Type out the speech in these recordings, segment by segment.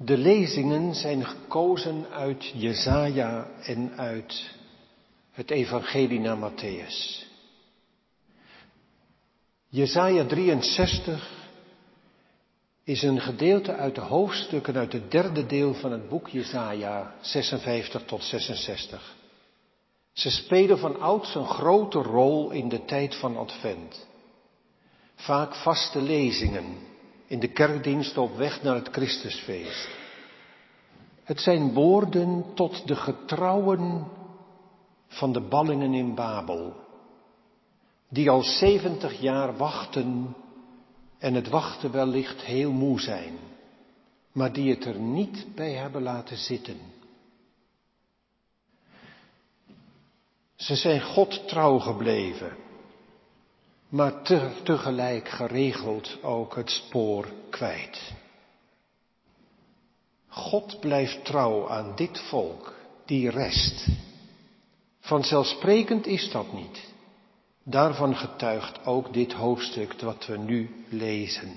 De lezingen zijn gekozen uit Jesaja en uit het Evangelie naar Matthäus. Jesaja 63 is een gedeelte uit de hoofdstukken uit het derde deel van het boek Jesaja 56 tot 66. Ze spelen van ouds een grote rol in de tijd van Advent. Vaak vaste lezingen in de kerkdienst op weg naar het Christusfeest. Het zijn woorden tot de getrouwen van de ballingen in Babel, die al zeventig jaar wachten en het wachten wellicht heel moe zijn, maar die het er niet bij hebben laten zitten. Ze zijn God trouw gebleven, maar te, tegelijk geregeld ook het spoor kwijt. God blijft trouw aan dit volk, die rest. Vanzelfsprekend is dat niet. Daarvan getuigt ook dit hoofdstuk wat we nu lezen.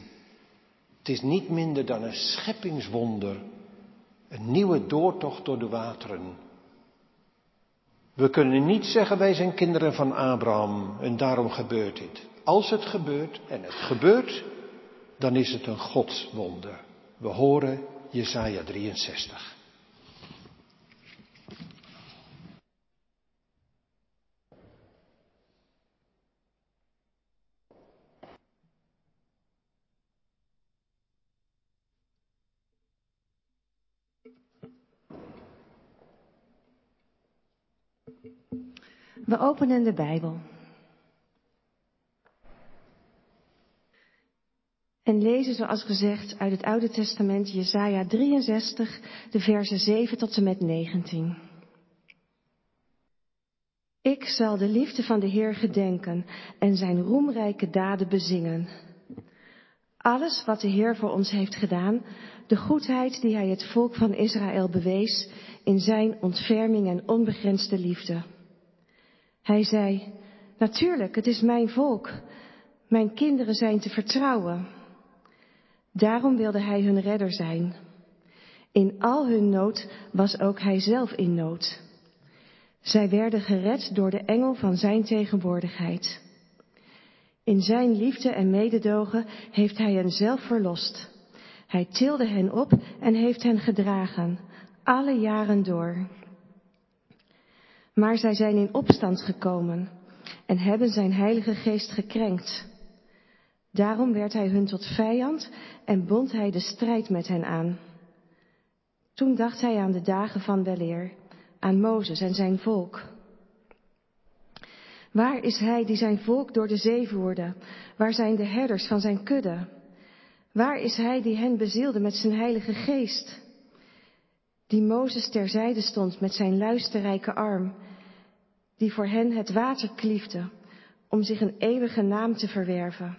Het is niet minder dan een scheppingswonder, een nieuwe doortocht door de wateren. We kunnen niet zeggen wij zijn kinderen van Abraham en daarom gebeurt dit. Als het gebeurt en het gebeurt, dan is het een godswonder. We horen Jesaja 63. We openen de Bijbel. En lezen, zoals gezegd, uit het Oude Testament Jesaja 63, de versen 7 tot en met 19. Ik zal de liefde van de Heer gedenken en zijn roemrijke daden bezingen. Alles wat de Heer voor ons heeft gedaan, de goedheid die hij het volk van Israël bewees in zijn ontferming en onbegrensde liefde. Hij zei, natuurlijk, het is mijn volk. Mijn kinderen zijn te vertrouwen. Daarom wilde hij hun redder zijn. In al hun nood was ook hij zelf in nood. Zij werden gered door de engel van zijn tegenwoordigheid. In zijn liefde en mededogen heeft hij hen zelf verlost. Hij tilde hen op en heeft hen gedragen, alle jaren door. Maar zij zijn in opstand gekomen en hebben zijn Heilige Geest gekrenkt. Daarom werd hij hun tot vijand en bond hij de strijd met hen aan. Toen dacht hij aan de dagen van weleer, aan Mozes en zijn volk. Waar is hij die zijn volk door de zee voerde? Waar zijn de herders van zijn kudde? Waar is hij die hen bezielde met zijn heilige geest? Die Mozes terzijde stond met zijn luisterrijke arm, die voor hen het water kliefde om zich een eeuwige naam te verwerven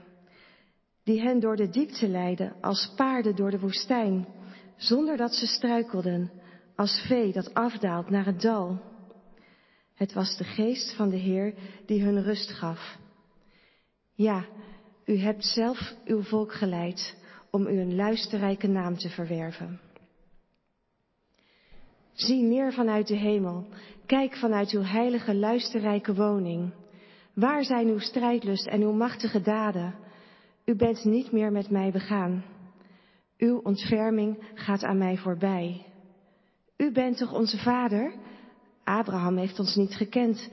die hen door de diepte leidde als paarden door de woestijn, zonder dat ze struikelden, als vee dat afdaalt naar het dal. Het was de geest van de Heer die hun rust gaf. Ja, u hebt zelf uw volk geleid om u een luisterrijke naam te verwerven. Zie neer vanuit de hemel, kijk vanuit uw heilige luisterrijke woning. Waar zijn uw strijdlust en uw machtige daden? U bent niet meer met mij begaan. Uw ontferming gaat aan mij voorbij. U bent toch onze vader? Abraham heeft ons niet gekend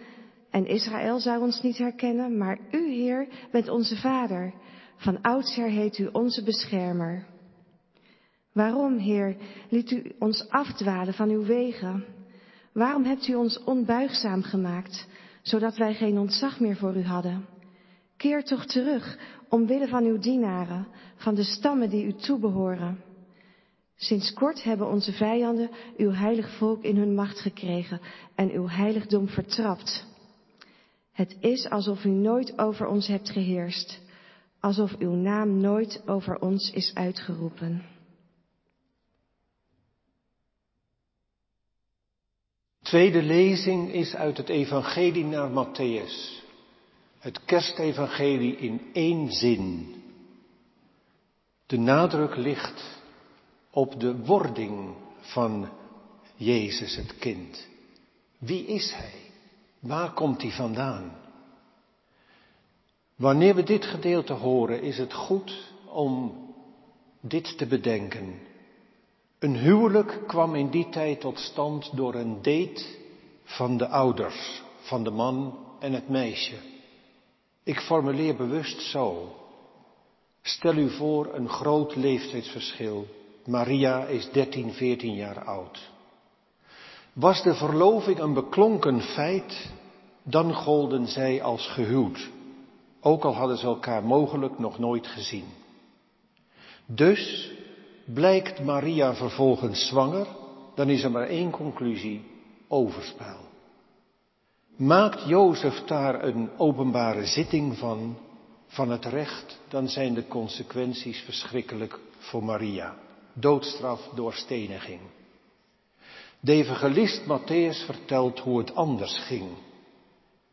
en Israël zou ons niet herkennen, maar u, Heer, bent onze vader. Van oudsher heet u onze beschermer. Waarom, Heer, liet u ons afdwalen van uw wegen? Waarom hebt u ons onbuigzaam gemaakt, zodat wij geen ontzag meer voor u hadden? Keer toch terug, omwille van uw dienaren, van de stammen die u toebehoren. Sinds kort hebben onze vijanden uw heilig volk in hun macht gekregen en uw heiligdom vertrapt. Het is alsof u nooit over ons hebt geheerst, alsof uw naam nooit over ons is uitgeroepen. Tweede lezing is uit het Evangelie naar Matthäus het kerstevangelie in één zin. De nadruk ligt op de wording van Jezus het kind. Wie is Hij? Waar komt Hij vandaan? Wanneer we dit gedeelte horen, is het goed om dit te bedenken. Een huwelijk kwam in die tijd tot stand door een date van de ouders, van de man en het meisje. Ik formuleer bewust zo. Stel u voor een groot leeftijdsverschil. Maria is 13, 14 jaar oud. Was de verloving een beklonken feit, dan golden zij als gehuwd, ook al hadden ze elkaar mogelijk nog nooit gezien. Dus blijkt Maria vervolgens zwanger, dan is er maar één conclusie, overspel. Maakt Jozef daar een openbare zitting van, van het recht, dan zijn de consequenties verschrikkelijk voor Maria. Doodstraf door steniging. De evangelist Matthäus vertelt hoe het anders ging.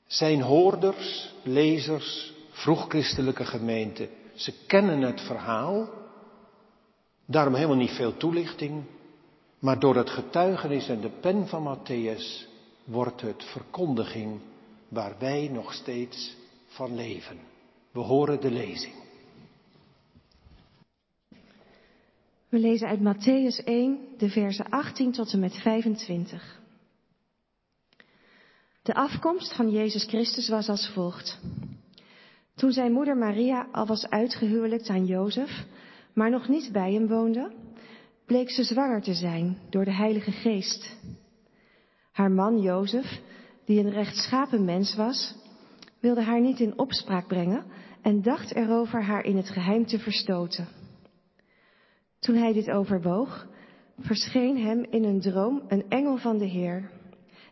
Zijn hoorders, lezers, vroegchristelijke gemeente, ze kennen het verhaal, daarom helemaal niet veel toelichting, maar door het getuigenis en de pen van Matthäus wordt het verkondiging waar wij nog steeds van leven. We horen de lezing. We lezen uit Matthäus 1, de versen 18 tot en met 25. De afkomst van Jezus Christus was als volgt. Toen zijn moeder Maria al was uitgehuwelijkt aan Jozef, maar nog niet bij hem woonde, bleek ze zwanger te zijn door de Heilige Geest. Haar man Jozef, die een rechtschapen mens was, wilde haar niet in opspraak brengen en dacht erover haar in het geheim te verstoten. Toen hij dit overwoog, verscheen hem in een droom een engel van de Heer.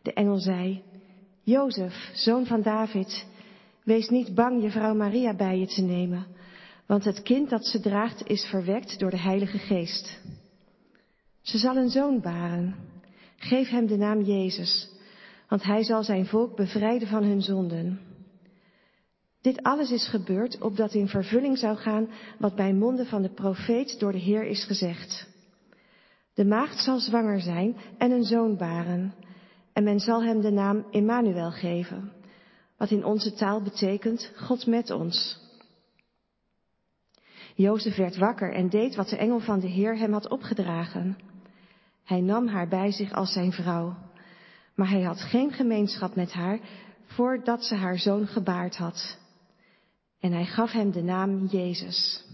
De engel zei, Jozef, zoon van David, wees niet bang je vrouw Maria bij je te nemen, want het kind dat ze draagt is verwekt door de Heilige Geest. Ze zal een zoon baren. Geef hem de naam Jezus, want hij zal zijn volk bevrijden van hun zonden. Dit alles is gebeurd opdat in vervulling zou gaan wat bij monden van de profeet door de Heer is gezegd. De maagd zal zwanger zijn en een zoon baren, en men zal hem de naam Emmanuel geven, wat in onze taal betekent God met ons. Jozef werd wakker en deed wat de engel van de Heer hem had opgedragen. Hij nam haar bij zich als zijn vrouw, maar hij had geen gemeenschap met haar voordat ze haar zoon gebaard had. En hij gaf hem de naam Jezus.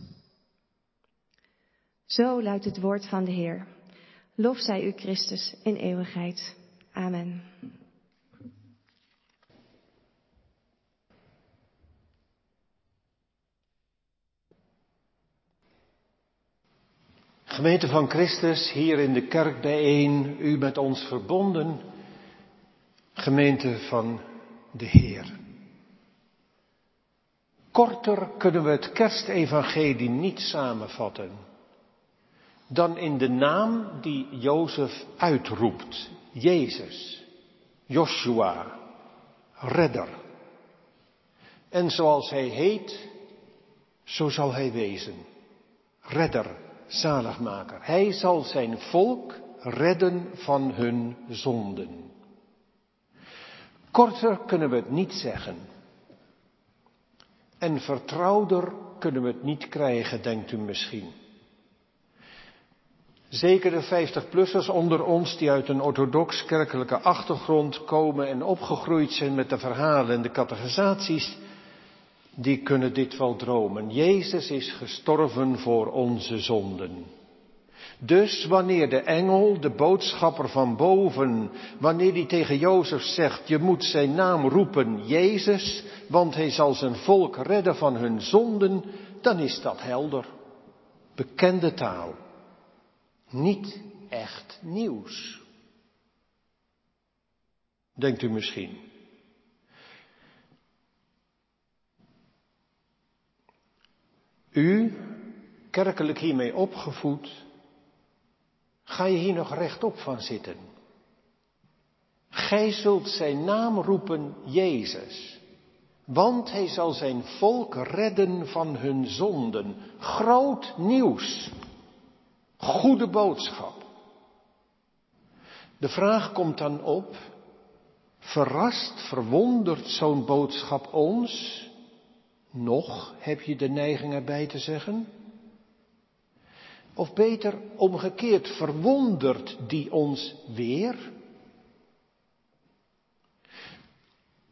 Zo luidt het woord van de Heer. Lof zij u Christus in eeuwigheid. Amen. Gemeente van Christus, hier in de kerk bijeen, u met ons verbonden, gemeente van de Heer. Korter kunnen we het kerstevangelie niet samenvatten dan in de naam die Jozef uitroept. Jezus, Joshua, redder. En zoals hij heet, zo zal hij wezen. Redder, zaligmaker. Hij zal zijn volk redden van hun zonden. Korter kunnen we het niet zeggen. En vertrouwder kunnen we het niet krijgen, denkt u misschien. Zeker de 50-plussers onder ons die uit een orthodox kerkelijke achtergrond komen en opgegroeid zijn met de verhalen en de catechisaties, die kunnen dit wel dromen. Jezus is gestorven voor onze zonden. Dus wanneer de engel, de boodschapper van boven, wanneer die tegen Jozef zegt, je moet zijn naam roepen Jezus, want hij zal zijn volk redden van hun zonden, dan is dat helder. Bekende taal. Niet echt nieuws. Denkt u misschien. U, kerkelijk hiermee opgevoed, Ga je hier nog rechtop van zitten? Gij zult zijn naam roepen Jezus, want hij zal zijn volk redden van hun zonden. Groot nieuws. Goede boodschap. De vraag komt dan op, verrast, verwondert zo'n boodschap ons? Nog, heb je de neiging erbij te zeggen? Of beter omgekeerd, verwondert die ons weer?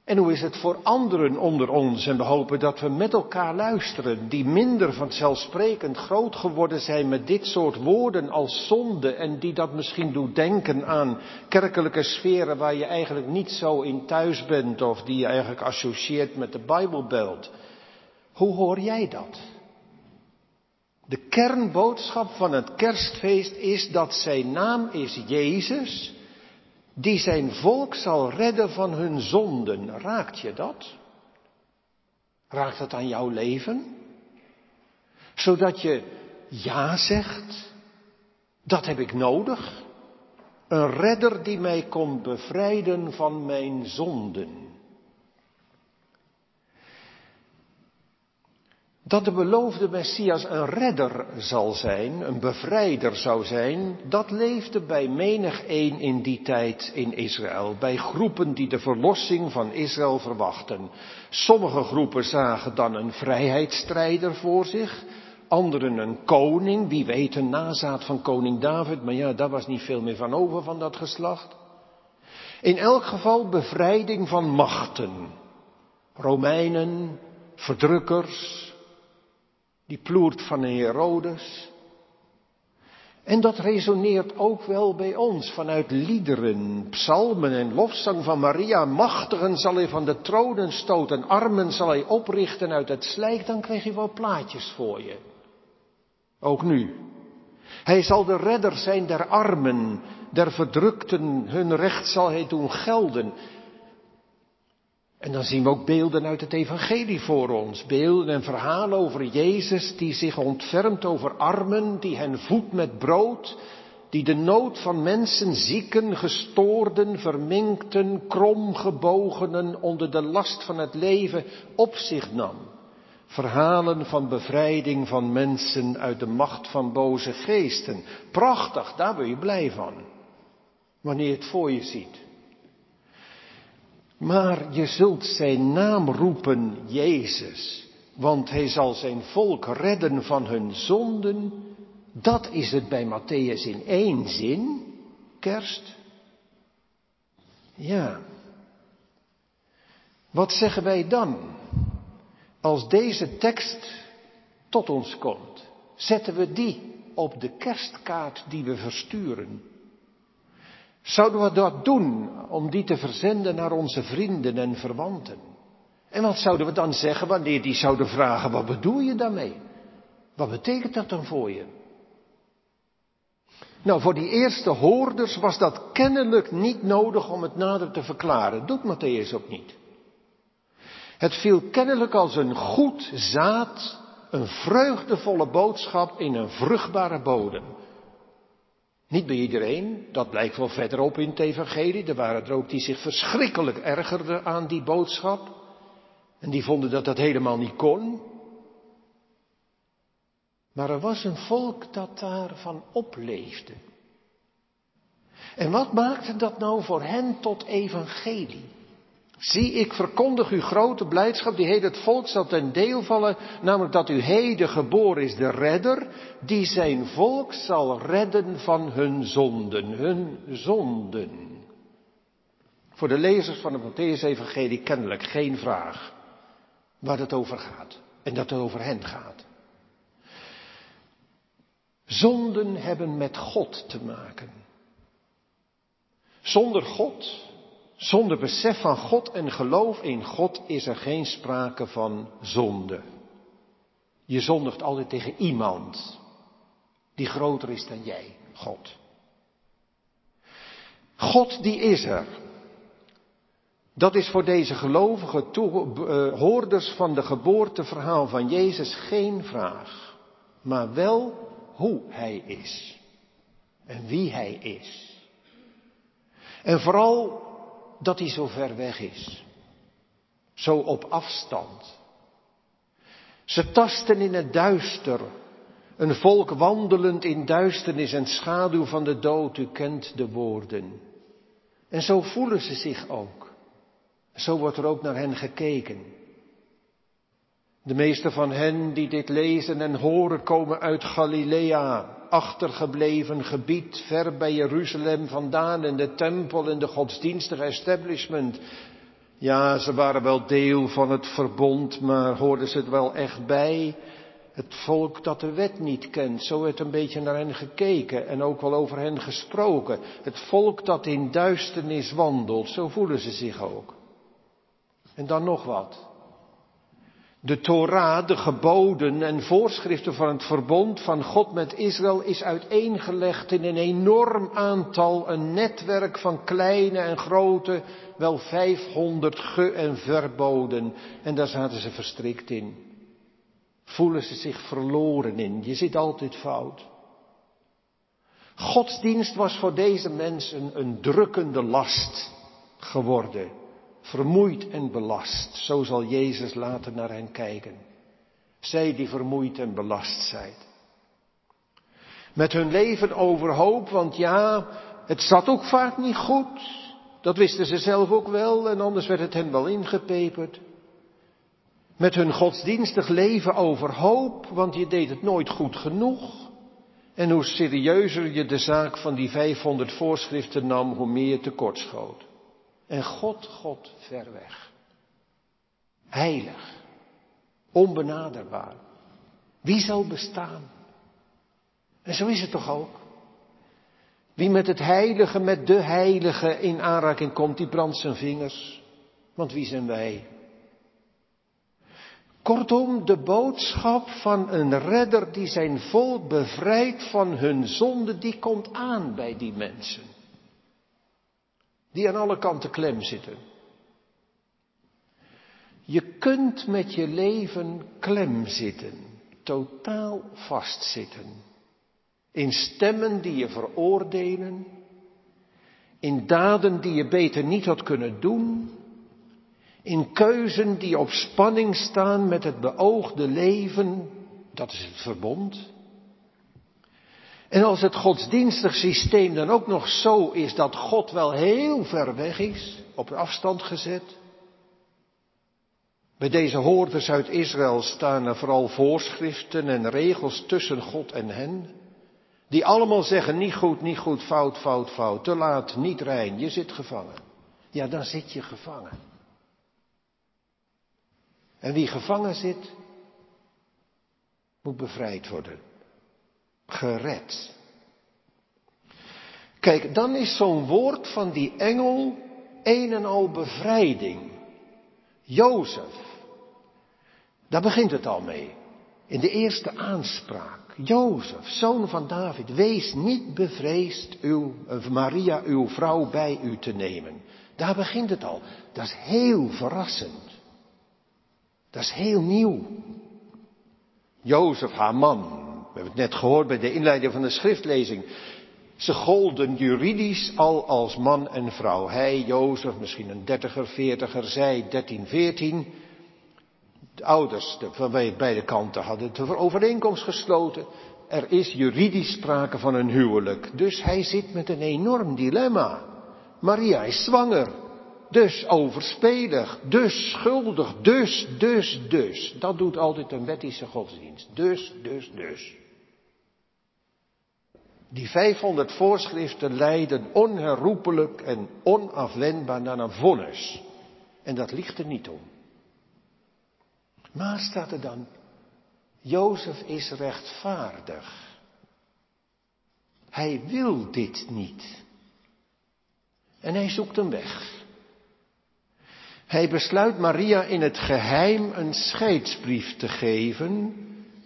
En hoe is het voor anderen onder ons? En we hopen dat we met elkaar luisteren, die minder vanzelfsprekend groot geworden zijn met dit soort woorden als zonde en die dat misschien doet denken aan kerkelijke sferen waar je eigenlijk niet zo in thuis bent of die je eigenlijk associeert met de Bijbelbelt. Hoe hoor jij dat? De kernboodschap van het kerstfeest is dat zijn naam is Jezus die zijn volk zal redden van hun zonden. Raakt je dat? Raakt dat aan jouw leven? Zodat je ja zegt, dat heb ik nodig. Een redder die mij komt bevrijden van mijn zonden. Dat de beloofde Messias een redder zal zijn, een bevrijder zou zijn, dat leefde bij menig een in die tijd in Israël, bij groepen die de verlossing van Israël verwachten. Sommige groepen zagen dan een vrijheidsstrijder voor zich, anderen een koning, wie weet een nazaat van koning David, maar ja, daar was niet veel meer van over van dat geslacht. In elk geval bevrijding van machten, Romeinen, verdrukkers, die ploert van een Herodes. En dat resoneert ook wel bij ons vanuit liederen, psalmen en lofzang van Maria. Machtigen zal hij van de tronen stoten, armen zal hij oprichten uit het slijk. Dan krijg je wel plaatjes voor je. Ook nu. Hij zal de redder zijn der armen, der verdrukten, hun recht zal hij doen gelden. En dan zien we ook beelden uit het evangelie voor ons. Beelden en verhalen over Jezus die zich ontfermt over armen, die hen voedt met brood, die de nood van mensen, zieken, gestoorden, verminkten, kromgebogenen onder de last van het leven op zich nam. Verhalen van bevrijding van mensen uit de macht van boze geesten. Prachtig, daar ben je blij van. Wanneer je het voor je ziet. Maar je zult zijn naam roepen, Jezus, want hij zal zijn volk redden van hun zonden. Dat is het bij Matthäus in één zin, kerst. Ja. Wat zeggen wij dan als deze tekst tot ons komt? Zetten we die op de kerstkaart die we versturen? Zouden we dat doen om die te verzenden naar onze vrienden en verwanten? En wat zouden we dan zeggen wanneer die zouden vragen, wat bedoel je daarmee? Wat betekent dat dan voor je? Nou, voor die eerste hoorders was dat kennelijk niet nodig om het nader te verklaren. Doet Matthäus ook niet. Het viel kennelijk als een goed zaad, een vreugdevolle boodschap in een vruchtbare bodem. Niet bij iedereen, dat blijkt wel verderop in het evangelie. Er waren er ook die zich verschrikkelijk ergerden aan die boodschap. En die vonden dat dat helemaal niet kon. Maar er was een volk dat daarvan opleefde. En wat maakte dat nou voor hen tot evangelie? Zie, ik verkondig uw grote blijdschap, die heet het volk zal ten deel vallen, namelijk dat u heden geboren is, de redder, die zijn volk zal redden van hun zonden, hun zonden. Voor de lezers van het Matthäus-evangelie kennelijk geen vraag waar het over gaat en dat het over hen gaat. Zonden hebben met God te maken. Zonder God zonder besef van God en geloof in God is er geen sprake van zonde. Je zondigt altijd tegen iemand die groter is dan jij, God. God die is er. Dat is voor deze gelovige eh, hoorders van de geboorteverhaal van Jezus geen vraag, maar wel hoe Hij is en wie Hij is. En vooral dat hij zo ver weg is. Zo op afstand. Ze tasten in het duister Een volk wandelend in duisternis en schaduw van de dood, u kent de woorden. En zo voelen ze zich ook. Zo wordt er ook naar hen gekeken. De meeste van hen die dit lezen en horen komen uit Galilea, achtergebleven gebied, ver bij Jeruzalem vandaan en de tempel en de godsdienstige establishment. Ja, ze waren wel deel van het verbond, maar hoorden ze het wel echt bij? Het volk dat de wet niet kent, zo werd een beetje naar hen gekeken en ook wel over hen gesproken. Het volk dat in duisternis wandelt, zo voelen ze zich ook. En dan nog wat. De Torah, de geboden en voorschriften van het verbond van God met Israël is uiteengelegd in een enorm aantal, een netwerk van kleine en grote, wel 500 ge- en verboden. En daar zaten ze verstrikt in. Voelen ze zich verloren in. Je zit altijd fout. Godsdienst was voor deze mensen een drukkende last geworden vermoeid en belast. Zo zal Jezus later naar hen kijken. Zij die vermoeid en belast zijn. Met hun leven overhoop, want ja, het zat ook vaak niet goed. Dat wisten ze zelf ook wel en anders werd het hen wel ingepeperd. Met hun godsdienstig leven overhoop, want je deed het nooit goed genoeg. En hoe serieuzer je de zaak van die 500 voorschriften nam, hoe meer je tekortschoot. En God, God ver weg. Heilig. Onbenaderbaar. Wie zal bestaan? En zo is het toch ook? Wie met het heilige, met de heilige in aanraking komt, die brandt zijn vingers. Want wie zijn wij? Kortom, de boodschap van een redder die zijn volk bevrijdt van hun zonde, die komt aan bij die mensen die aan alle kanten klem zitten. Je kunt met je leven klem zitten, totaal vastzitten. In stemmen die je veroordelen, in daden die je beter niet had kunnen doen, in keuzen die op spanning staan met het beoogde leven, dat is het verbond. En als het godsdienstig systeem dan ook nog zo is dat God wel heel ver weg is, op afstand gezet. Bij deze hoorders uit Israël staan er vooral voorschriften en regels tussen God en hen. Die allemaal zeggen niet goed, niet goed, fout, fout, fout, te laat, niet rein, je zit gevangen. Ja, dan zit je gevangen. En wie gevangen zit, moet bevrijd worden gered. Kijk, dan is zo'n woord van die engel een en al bevrijding. Jozef, daar begint het al mee. In de eerste aanspraak. Jozef, zoon van David, wees niet bevreesd uw, Maria, uw vrouw, bij u te nemen. Daar begint het al. Dat is heel verrassend. Dat is heel nieuw. Jozef, haar man, we hebben het net gehoord bij de inleiding van de schriftlezing. Ze golden juridisch al als man en vrouw. Hij, Jozef, misschien een dertiger, veertiger, zij, dertien, veertien. De ouders van beide kanten hadden de overeenkomst gesloten. Er is juridisch sprake van een huwelijk. Dus hij zit met een enorm dilemma. Maria is zwanger. Dus overspelig. Dus schuldig. Dus, dus, dus. Dat doet altijd een wettische godsdienst. Dus, dus, dus. Die 500 voorschriften leiden onherroepelijk en onafwendbaar naar een vonnis. En dat ligt er niet om. Maar staat er dan, Jozef is rechtvaardig. Hij wil dit niet. En hij zoekt een weg. Hij besluit Maria in het geheim een scheidsbrief te geven,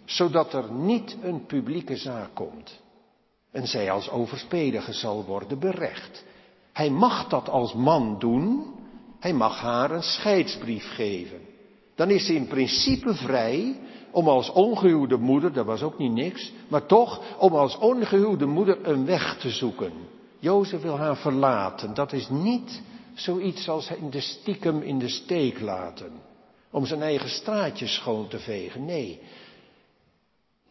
zodat er niet een publieke zaak komt en zij als overspelige zal worden berecht. Hij mag dat als man doen, hij mag haar een scheidsbrief geven. Dan is ze in principe vrij om als ongehuwde moeder, dat was ook niet niks, maar toch om als ongehuwde moeder een weg te zoeken. Jozef wil haar verlaten. Dat is niet zoiets als in de stiekem in de steek laten. Om zijn eigen straatje schoon te vegen. Nee,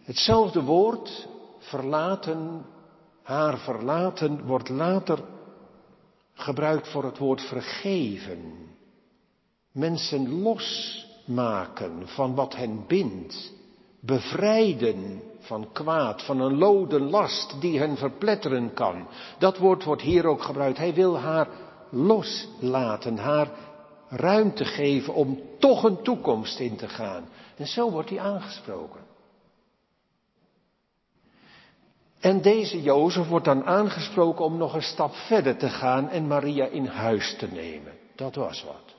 Hetzelfde woord, verlaten, haar verlaten, wordt later gebruikt voor het woord vergeven. Mensen losmaken van wat hen bindt. Bevrijden van kwaad, van een lode last die hen verpletteren kan. Dat woord wordt hier ook gebruikt. Hij wil haar loslaten, haar ruimte geven om toch een toekomst in te gaan. En zo wordt hij aangesproken. En deze Jozef wordt dan aangesproken om nog een stap verder te gaan en Maria in huis te nemen. Dat was wat.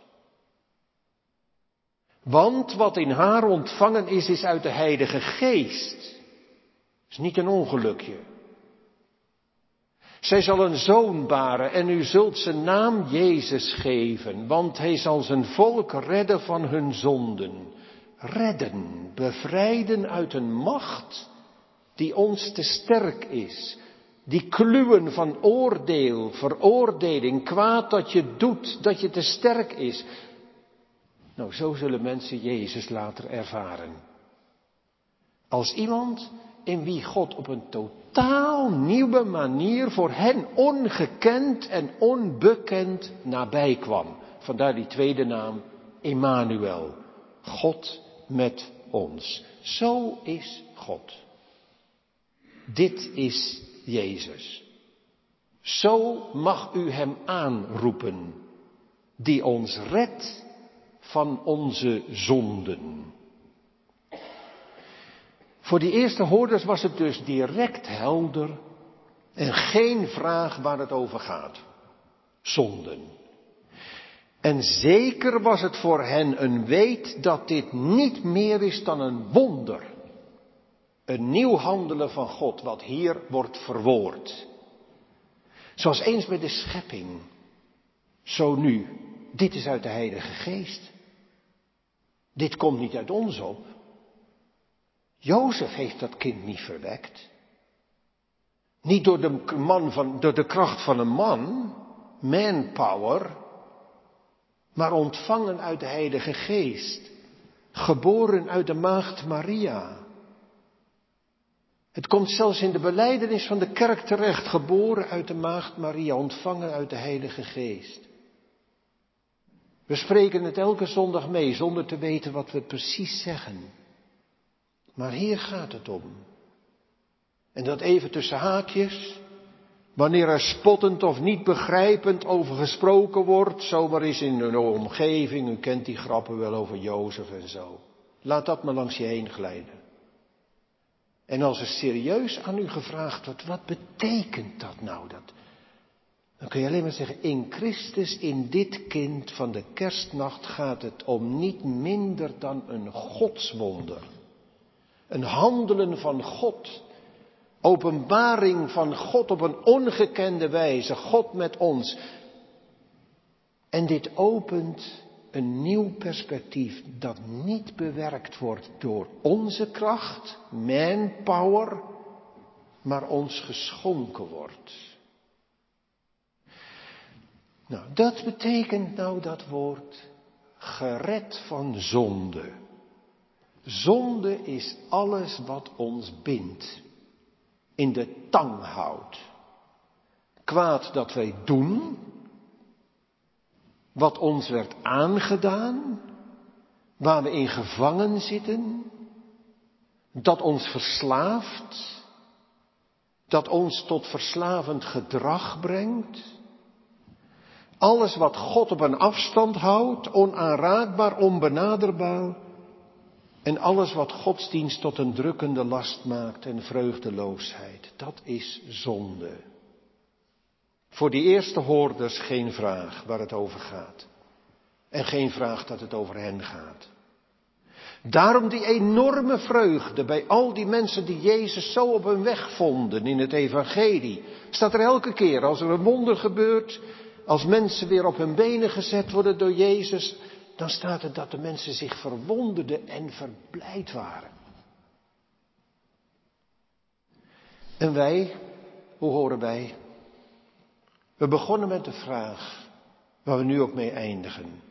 Want wat in haar ontvangen is, is uit de Heilige Geest. Is niet een ongelukje. Zij zal een zoon baren en u zult zijn naam Jezus geven, want hij zal zijn volk redden van hun zonden. Redden, bevrijden uit een macht die ons te sterk is. Die kluwen van oordeel, veroordeling, kwaad dat je doet, dat je te sterk is. Nou, zo zullen mensen Jezus later ervaren. Als iemand in wie God op een totaal nieuwe manier voor hen ongekend en onbekend nabij kwam. Vandaar die tweede naam, Emmanuel. God met ons. Zo is God. Dit is Jezus. Zo mag u Hem aanroepen, die ons redt van onze zonden. Voor die eerste hoorders was het dus direct helder en geen vraag waar het over gaat. Zonden. En zeker was het voor hen een weet dat dit niet meer is dan een wonder. Een nieuw handelen van God, wat hier wordt verwoord. Zoals eens bij de schepping, zo nu. Dit is uit de Heilige Geest. Dit komt niet uit ons op. Jozef heeft dat kind niet verwekt. Niet door de, man van, door de kracht van een man, manpower, maar ontvangen uit de Heilige Geest. Geboren uit de maagd Maria. Het komt zelfs in de beleidenis van de kerk terecht, geboren uit de maagd Maria, ontvangen uit de Heilige Geest. We spreken het elke zondag mee zonder te weten wat we precies zeggen. Maar hier gaat het om. En dat even tussen haakjes. Wanneer er spottend of niet begrijpend over gesproken wordt, zomaar is in een omgeving, u kent die grappen wel over Jozef en zo. Laat dat maar langs je heen glijden. En als er serieus aan u gevraagd wordt, wat betekent dat nou? Dat, dan kun je alleen maar zeggen, in Christus, in dit kind van de kerstnacht gaat het om niet minder dan een godswonder. Een handelen van God. Openbaring van God op een ongekende wijze. God met ons. En dit opent een nieuw perspectief dat niet bewerkt wordt door onze kracht, manpower, maar ons geschonken wordt. Nou, dat betekent nou dat woord gered van zonde. Zonde is alles wat ons bindt, in de tang houdt. Kwaad dat wij doen, wat ons werd aangedaan, waar we in gevangen zitten, dat ons verslaaft, dat ons tot verslavend gedrag brengt. Alles wat God op een afstand houdt, onaanraakbaar, onbenaderbaar. En alles wat godsdienst tot een drukkende last maakt en vreugdeloosheid, dat is zonde. Voor die eerste hoorders geen vraag waar het over gaat. En geen vraag dat het over hen gaat. Daarom die enorme vreugde bij al die mensen die Jezus zo op hun weg vonden in het evangelie. Staat er elke keer als er een wonder gebeurt, als mensen weer op hun benen gezet worden door Jezus, dan staat er dat de mensen zich verwonderden en verblijd waren. En wij, hoe horen wij? We begonnen met de vraag waar we nu ook mee eindigen.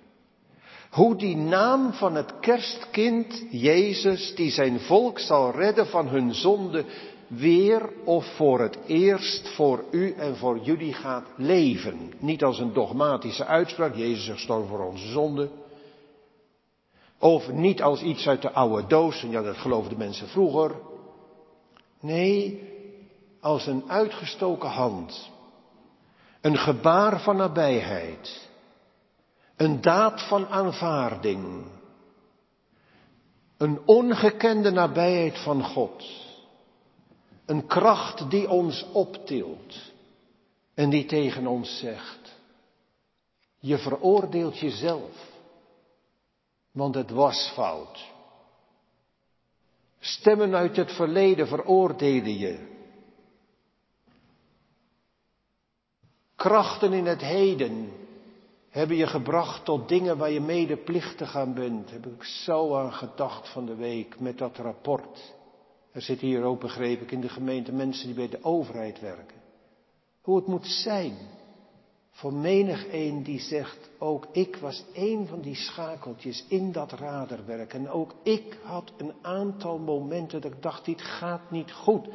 Hoe die naam van het kerstkind, Jezus, die zijn volk zal redden van hun zonde, weer of voor het eerst voor u en voor jullie gaat leven. Niet als een dogmatische uitspraak, Jezus is gestorven voor onze zonde. Of niet als iets uit de oude doos, en ja dat geloofden mensen vroeger. Nee, als een uitgestoken hand. Een gebaar van nabijheid. Een daad van aanvaarding. Een ongekende nabijheid van God. Een kracht die ons optilt en die tegen ons zegt, je veroordeelt jezelf, want het was fout. Stemmen uit het verleden veroordelen je. Krachten in het heden hebben je gebracht tot dingen waar je medeplichtig aan bent. Heb ik zo aan gedacht van de week met dat rapport. Er zitten hier ook, begreep ik, in de gemeente mensen die bij de overheid werken. Hoe het moet zijn voor menig een die zegt, ook ik was een van die schakeltjes in dat raderwerk. En ook ik had een aantal momenten dat ik dacht, dit gaat niet goed.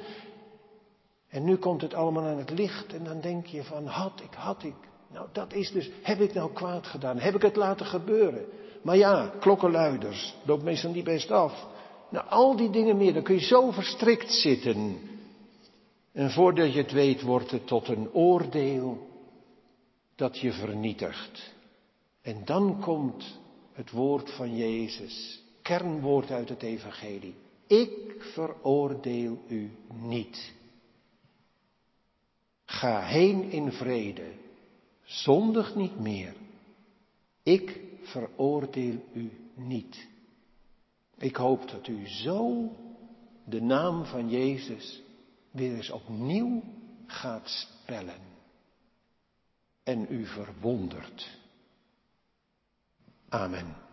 En nu komt het allemaal aan het licht en dan denk je van, had ik, had ik. Nou, dat is dus, heb ik nou kwaad gedaan? Heb ik het laten gebeuren? Maar ja, klokkenluiders, loopt meestal niet best af. Nou, al die dingen meer, dan kun je zo verstrikt zitten. En voordat je het weet, wordt het tot een oordeel dat je vernietigt. En dan komt het woord van Jezus, kernwoord uit het Evangelie. Ik veroordeel u niet. Ga heen in vrede, zondig niet meer. Ik veroordeel u niet. Ik hoop dat u zo de naam van Jezus weer eens opnieuw gaat spellen en u verwondert. Amen.